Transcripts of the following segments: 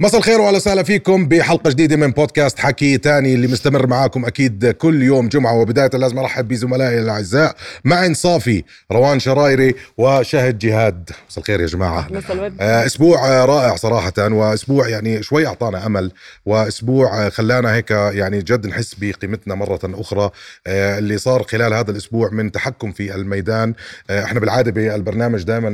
مساء الخير واهلا وسهلا فيكم بحلقة جديدة من بودكاست حكي تاني اللي مستمر معاكم أكيد كل يوم جمعة. وبداية لازم أرحب بزملائي الأعزاء. معن صافي روان شرايري وشهد جهاد. مساء الخير يا جماعة. آه، أسبوع رائع صراحة وأسبوع يعني شوي أعطانا أمل. وأسبوع خلانا هيك يعني جد نحس بقيمتنا مرة أخرى. آه، اللي صار خلال هذا الأسبوع من تحكم في الميدان. آه، إحنا بالعادة بالبرنامج دائما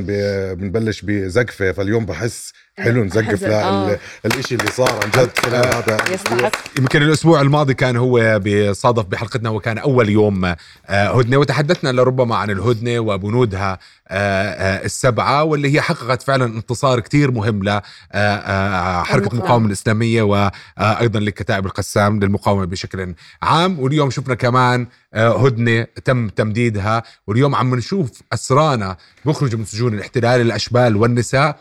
بنبلش بزقفة. فاليوم بحس حلو نزقف آه. للإشي اللي صار عن جد. خلال هذا يستحق. يمكن الأسبوع الماضي كان هو بصادف بحلقتنا وكان أول يوم آه، هدنة. وتحدثنا لربما عن الهدنة وبنودها آه، آه، السبعة واللي هي حققت فعلا انتصار كتير مهم لحركه المقاومة. المقاومة الإسلامية وأيضا لكتائب القسام للمقاومة بشكل عام. واليوم شفنا كمان هدنة تم تمديدها. واليوم عم نشوف أسرانا بيخرجوا من سجون الاحتلال الأشبال والنساء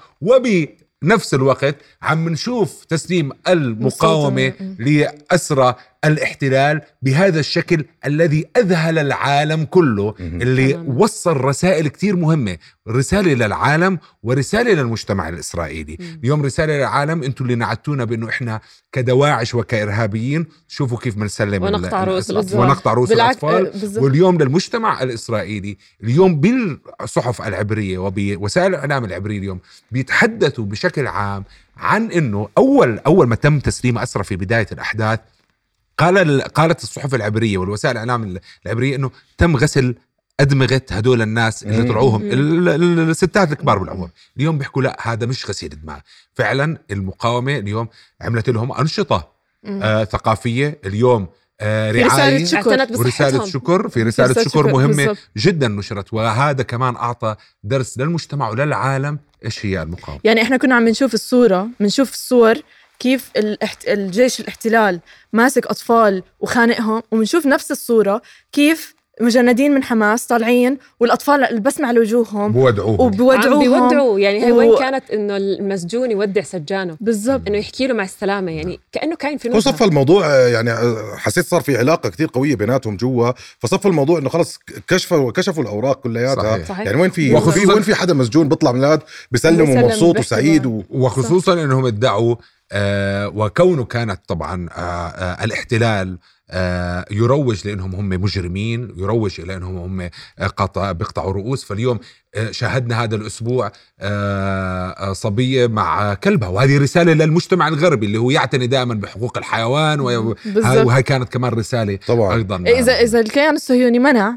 وبنفس الوقت عم نشوف تسليم المقاومة لأسرى الاحتلال بهذا الشكل الذي أذهل العالم كله اللي. وصل رسائل كتير مهمة رسالة للعالم ورسالة للمجتمع الإسرائيلي مم. اليوم رسالة للعالم أنتم اللي نعتونا بأنه إحنا كدواعش وكإرهابيين شوفوا كيف بنسلم ونقطع رؤوس الأطفال. ونقطع رؤوس بالعكس الأطفال آه، واليوم للمجتمع الإسرائيلي اليوم بالصحف العبرية وبوسائل الإعلام العبرية اليوم بيتحدثوا بشكل عام عن إنه اول أول ما تم تسليم اسرى في بداية الأحداث قال ال- قالت الصحف العبرية والوسائل الإعلام العبرية إنه تم غسل أدمغة هدول الناس اللي مم. طلعوهم ال- الستات الكبار بالعمر اليوم بيحكوا لا هذا مش غسيل دماء فعلا المقاومة اليوم عملت لهم أنشطة مم. آه ثقافية اليوم آه في رسالة رعايه شكر. بصحتهم شكر في رسالة رسالة شكر شكر، مهمة بالضبط. جدا نشرت وهذا كمان أعطى درس للمجتمع وللعالم إيش هي المقاومة يعني إحنا كنا عم نشوف الصورة بنشوف الصور كيف. الجيش الاحتلال ماسك أطفال وخانقهم وبنشوف نفس الصورة كيف مجندين من حماس طالعين والأطفال البسمة على وجوههم بودعوهم. وبودعوهم بيودعوا. يعني هي و- وين كانت إنه المسجون يودع سجانه؟ بالضبط. إنه يحكي له مع السلامة. يعني كأنه كاين في صفى الموضوع آه، يعني آه، حسيت صار في علاقة كتير قوية بيناتهم جوا. فصفى الموضوع إنه خلص كشفوا كشفوا الأوراق كلياتها. صحيح. صحيح. يعني وين في وين في حدا مسجون بيطلع من بيسلم ومبسوط وسعيد. و... وخصوصا إنهم ادعوا وكونه كانت طبعا آه آه الاحتلال آه يروج لأنهم هم مجرمين يروج إلى أنهم هم آه، قطع بيقطعوا رؤوس. فاليوم آه شاهدنا هذا الأسبوع آه آه، صبية مع كلبها. وهذه رسالة للمجتمع الغربي اللي هو يعتني دائما بحقوق الحيوان وهي كانت كمان رسالة طبعا. أيضا. اذا إذا الكيان الصهيوني منع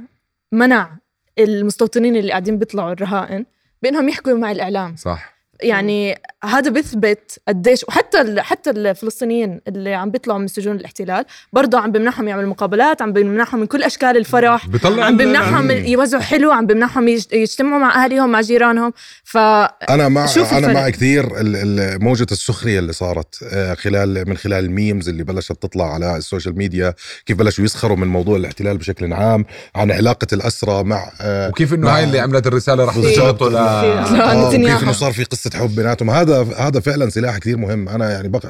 منع المستوطنين اللي قاعدين بيطلعوا الرهائن بأنهم يحكوا مع الإعلام. صح. يعني هذا بيثبت قديش وحتى ال- حتى الفلسطينيين اللي عم بيطلعوا من سجون الاحتلال برضه عم بيمنعهم يعملوا مقابلات عم بيمنعهم من كل أشكال الفرح بيطلع عم مم. يوزعوا حلو عم بيمنعهم يج- يجتمعوا مع أهاليهم مع جيرانهم ف أنا مع شوف أنا. مع كثير ال- ال- موجه السخرية اللي صارت آه، خلال من خلال ال memes اللي بلشت تطلع على ال social media كيف بلشوا يسخروا من موضوع الاحتلال بشكل عام عن علاقة الاسرى مع آه، وكيف إنه مع- هاي اللي عملت الرسالة رح. تشرطه ل لا، آه،. وكيف إنه صار في قصة حب بيناتهم. هذا هذا فعلا سلاح كثير مهم. أنا يعني بق...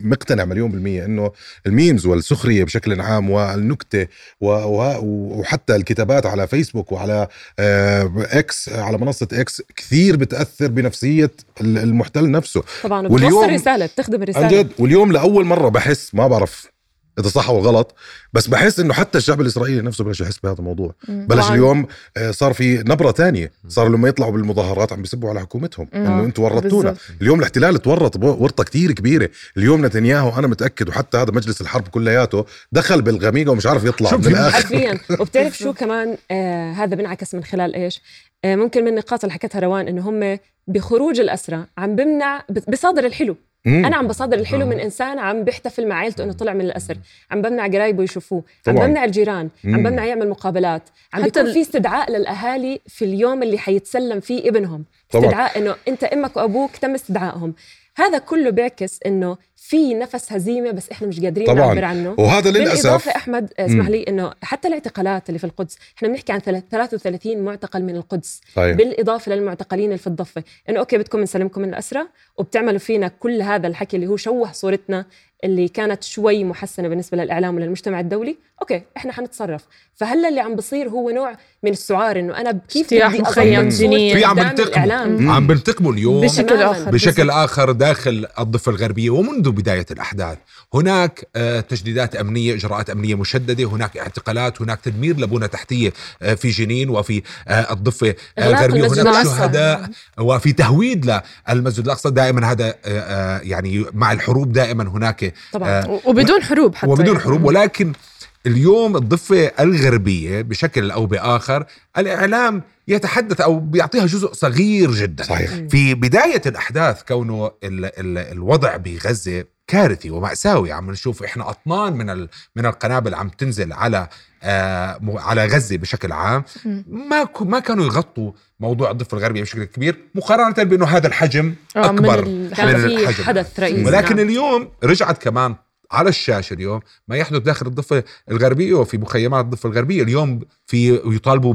مقتنع مليون بالمية إنه ال memes والسخرية بشكل عام والنكتة و... و... وحتى الكتابات على فيسبوك وعلى آه، إكس على منصة إكس كثير بتأثر بنفسية ال- المحتل نفسه. طبعا واليوم- رسالة بتخدم الرساله عن جد واليوم لأول مرة بحس ما بعرف إذا صح أو غلط. بس بحس إنه حتى الشعب الإسرائيلي نفسه بلش يحس بهذا الموضوع. بلش. اليوم آه، صار في نبرة تانية. صار لما يطلعوا بالمظاهرات عم بيسبوا على حكومتهم. إنه أنتم ورطونا. بالضبط. اليوم الاحتلال تورط ورطة كتير كبيرة. اليوم نتنياهو أنا متأكد وحتى هذا مجلس الحرب كلياته دخل بالغميقة ومش عارف يطلع من الآخر. حرفيا. وبتعرف شو كمان آه هذا بنعكس من خلال إيش؟ آه ممكن من النقاط اللي حكتها روان إنه هم بخروج الأسرى عم بمنع بصادر الحلو. مم. أنا عم بصادر الحلو آه. من إنسان عم بيحتفل مع عائلته إنه طلع من الأسر عم بمنع قرايبه يشوفوه عم طبعاً. بمنع الجيران عم مم. بمنع يعمل مقابلات عم حتى بيكون في استدعاء للأهالي في اليوم اللي حيتسلم فيه ابنهم طبعاً. استدعاء إنه أنت إمك وأبوك تم استدعائهم هذا كله بيعكس إنه في نفس هزيمة بس إحنا مش قادرين طبعاً. نعبر عنه. وهذا بالإضافة للاسف أحمد اسمح. لي إنه حتى الاعتقالات اللي في القدس إحنا بنحكي عن ثلاث- 33 معتقل من القدس. صحيح بالإضافة للمعتقلين اللي في الضفة. إنه okay بدكم نسلمكم من الاسرى وبتعملوا فينا كل هذا الحكي اللي هو شوه صورتنا. اللي كانت شوي محسنة بالنسبة للإعلام وللمجتمع الدولي okay إحنا حنتصرف فهلا اللي عم بصير هو نوع من السعار إنه أنا كيف اجتياح بدي مخيم جنين. في عم بنتقموا الإعلام عم بنتقموا اليوم بشكل. آخر بشكل. آخر داخل الضفة الغربية ومنذ بداية الأحداث هناك آه، تجديدات أمنية إجراءات أمنية مشددة هناك اعتقالات هناك تدمير لبنى تحتية آه، في جنين وفي آه، الغربية المسجد هناك. شهداء وفي تهويد للمسجد الأقصى دائما هذا يعني مع الحروب دائما هناك طبعا. آه، وبدون حروب حتى وبدون يعني. حروب. ولكن اليوم الضفة الغربية بشكل أو بآخر الإعلام يتحدث أو بيعطيها جزء صغير جدا. صحيح. في بداية الأحداث كونه ال ال الوضع بغزة كارثي ومأساوي عم نشوف إحنا أطنان من ال من القنابل عم تنزل على آه على غزة بشكل عام. ما ك- ما كانوا يغطوا موضوع الضفة الغربية بشكل كبير مقارنة بأنه هذا الحجم آه، من أكبر ال- من الحجم. حدث رئيسي ولكن نعم. اليوم رجعت كمان على الشاشة اليوم ما يحدث داخل الضفة الغربية وفي مخيمات الضفة الغربية اليوم في يطالبوا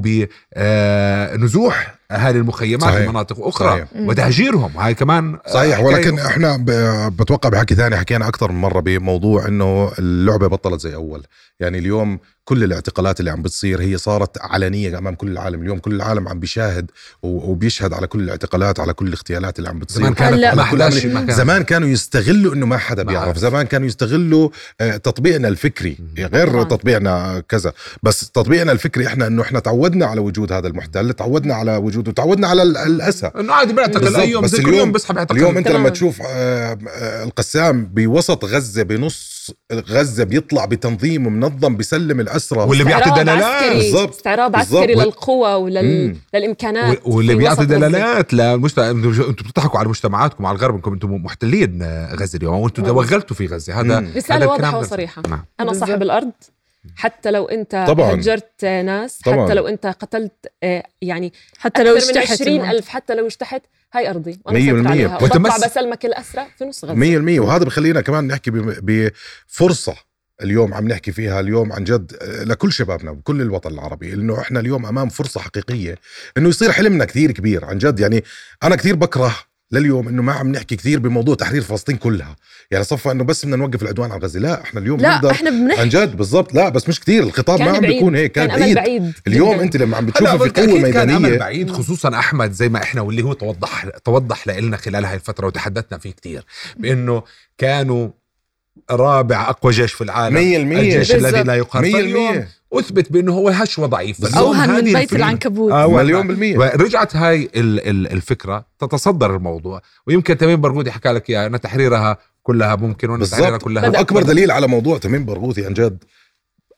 بنزوح أهالي المخيمات صحيح. في مناطق أخرى صحيح. وتهجيرهم هاي كمان صحيح ولكن أخرى. إحنا ب- بتوقع بحكي ثاني حكينا أكثر من مرة بموضوع إنه اللعبة بطلت زي أول يعني اليوم كل الاعتقالات اللي عم بتصير هي صارت علنية أمام كل العالم اليوم كل العالم عم بيشاهد و- وبيشهد على كل الاعتقالات على كل الاغتيالات اللي عم بتصير زمان كانت ما حداش زمان كانوا يستغلوا إنه ما حدا ما بيعرف عرف. زمان كانوا يستغلوا آه، تطبيقنا الفكري غير طبعاً. تطبيقنا كذا بس تطبيقنا الفكري إحنا إنه إحنا تعودنا على وجود هذا المحتل تعودنا على وجوده تعودنا على ال- الأسى إنه عادي بيعتقل. أي يوم بس اليوم- يوم بيسحب يعتقل اليوم أنت. لما تشوف آه، القسام بوسط غزة بنص غزة بيطلع بتنظيم منظم بيسلم الاسرى واللي بيعطي استعراض دلالات عسكري بالضبط. استعراض. عسكري للقوى ولل... مم. للإمكانات و- واللي بيعطي. دلالات للمجتمع أنتم بتضحكوا على مجتمعاتكم على الغرب انكم أنتم محتلين آه، غزة اليوم وأنتم. توغلتوا في غزة هذا رساله واضحة وصريحة نعم أنا. صاحب الأرض حتى لو انت طبعاً. هجرت ناس طبعاً. حتى لو انت قتلت آه، يعني حتى لو أكثر من اجتحت 20 الموضوع. ألف حتى لو اجتحت هاي أرضي وأنا مية سيطر بالمية. عليها وبطلع وتمس- بسلمك الأسرى في نص غزة مية المية وهذا بخلينا كمان نحكي بفرصة اليوم عم نحكي فيها اليوم عن جد آه، لكل شبابنا بكل الوطن العربي إنه إحنا اليوم أمام فرصة حقيقية إنه يصير حلمنا كثير كبير عن جد يعني أنا كثير بكره لليوم إنه ما عم نحكي كثير بموضوع تحرير فلسطين كلها. يعني صفى إنه بس بدنا نوقف العدوان على غزة. لا إحنا اليوم لا نقدر إحنا بنحكي. عن جد بالضبط. لا بس مش كثير. الخطاب ما كان عم بيكون هيك كان, كان بعيد بعيد. اليوم. أنت لما عم بتشوفه في بالتأكيد قوة كان ميدانية. بعيد خصوصا أحمد زي ما إحنا واللي هو توضح توضح لنا خلال هاي الفترة وتحدثنا فيه كتير. بإنه كانوا رابع أقوى جيش في العالم. مية المية. الجيش الذي. لا يقارن مية فاليوم المية أثبت بأنه هو هشوة ضعيف. اوهن من بيت. العنكبوت. آه، مليون بالمية. ورجعت هاي ال- ال- الفكرة تتصدر الموضوع. ويمكن تميم برغوثي حكى لك إياها أن تحريرها كلها ممكن وأن تحريرها كلها. وأكبر دليل على موضوع تميم برغوثي عن جد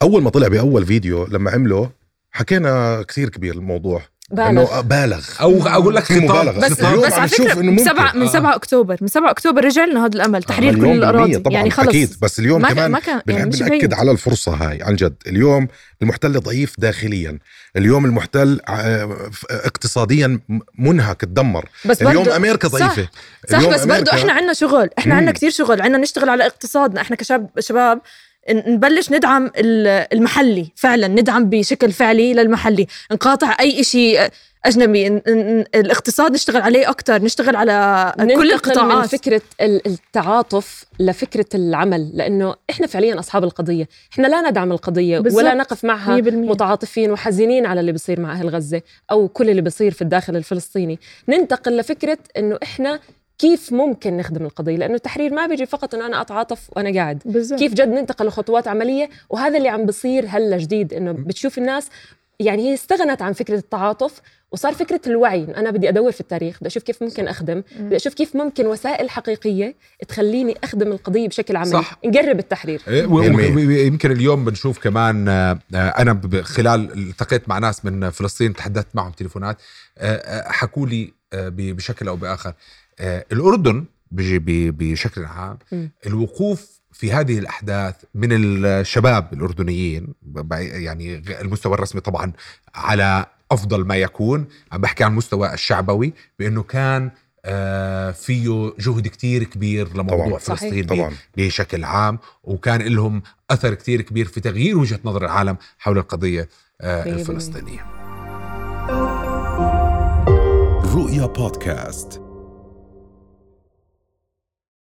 أول ما طلع بأول فيديو لما عمله حكينا كثير كبير الموضوع. بالغ. بالغ. أو أقول لك مبالغة. بس خطاب بس على فكرة إنه من ممكن. سبعة من آه. 7 أكتوبر من 7 أكتوبر رجع لنا هذا الامل تحرير كل مليون بالمية الاراضي طبعا يعني خلص. أكيد. بس اليوم ما كمان كان ما كان يعني بنحب مش نأكد على الفرصة هاي عن جد. اليوم المحتل ضعيف داخليا. اليوم المحتل آه، اقتصاديا منهك تدمر. بس اليوم برضو- أمريكا صح. ضعيفة. صح اليوم بس برضه إحنا عندنا شغل. إحنا. عندنا كثير شغل. عندنا نشتغل على اقتصادنا. إحنا كشباب شباب نبلش ندعم ال- المحلي فعلا ندعم بشكل فعلي للمحلي نقاطع أي شيء أجنبي الاقتصاد نشتغل عليه أكثر نشتغل على كل ننتقل من القطاعات فكرة ال- التعاطف لفكرة العمل لأنه إحنا فعليا أصحاب القضية إحنا لا ندعم القضية بالضبط. ولا نقف معها 100%. متعاطفين وحزينين على اللي بيصير مع أهل غزة أو كل اللي بيصير في الداخل الفلسطيني ننتقل لفكرة إنه إحنا كيف ممكن نخدم القضية؟ لأنه التحرير ما بيجي فقط إنه أنا أتعاطف وأنا قاعد. بالضبط. كيف جد ننتقل لخطوات عملية؟ وهذا اللي عم بصير هلا جديد إنه بتشوف الناس يعني هي استغنت عن فكرة التعاطف وصار فكرة الوعي. إنه أنا بدي أدور في التاريخ بدي أشوف كيف ممكن أخدم بدي أشوف كيف ممكن وسائل حقيقية تخليني أخدم القضية بشكل عملي. صح. نقرب التحرير. إيه، يمكن اليوم بنشوف كمان آه، آه، أنا خلال التقيت مع ناس من فلسطين تحدثت معهم تليفونات آه، حكوا لي بشكل أو بآخر الأردن بيجي ب- بشكل عام. الوقوف في هذه الأحداث من الشباب الأردنيين يعني المستوى الرسمي طبعا على أفضل ما يكون عم بحكي عن المستوى الشعبوي بأنه كان آه، فيه جهد كتير كبير لموضوع طبعاً. فلسطين طبعا بشكل عام وكان لهم أثر كتير كبير في تغيير وجهة نظر العالم حول القضية آه،. الفلسطينية رؤيا بودكاست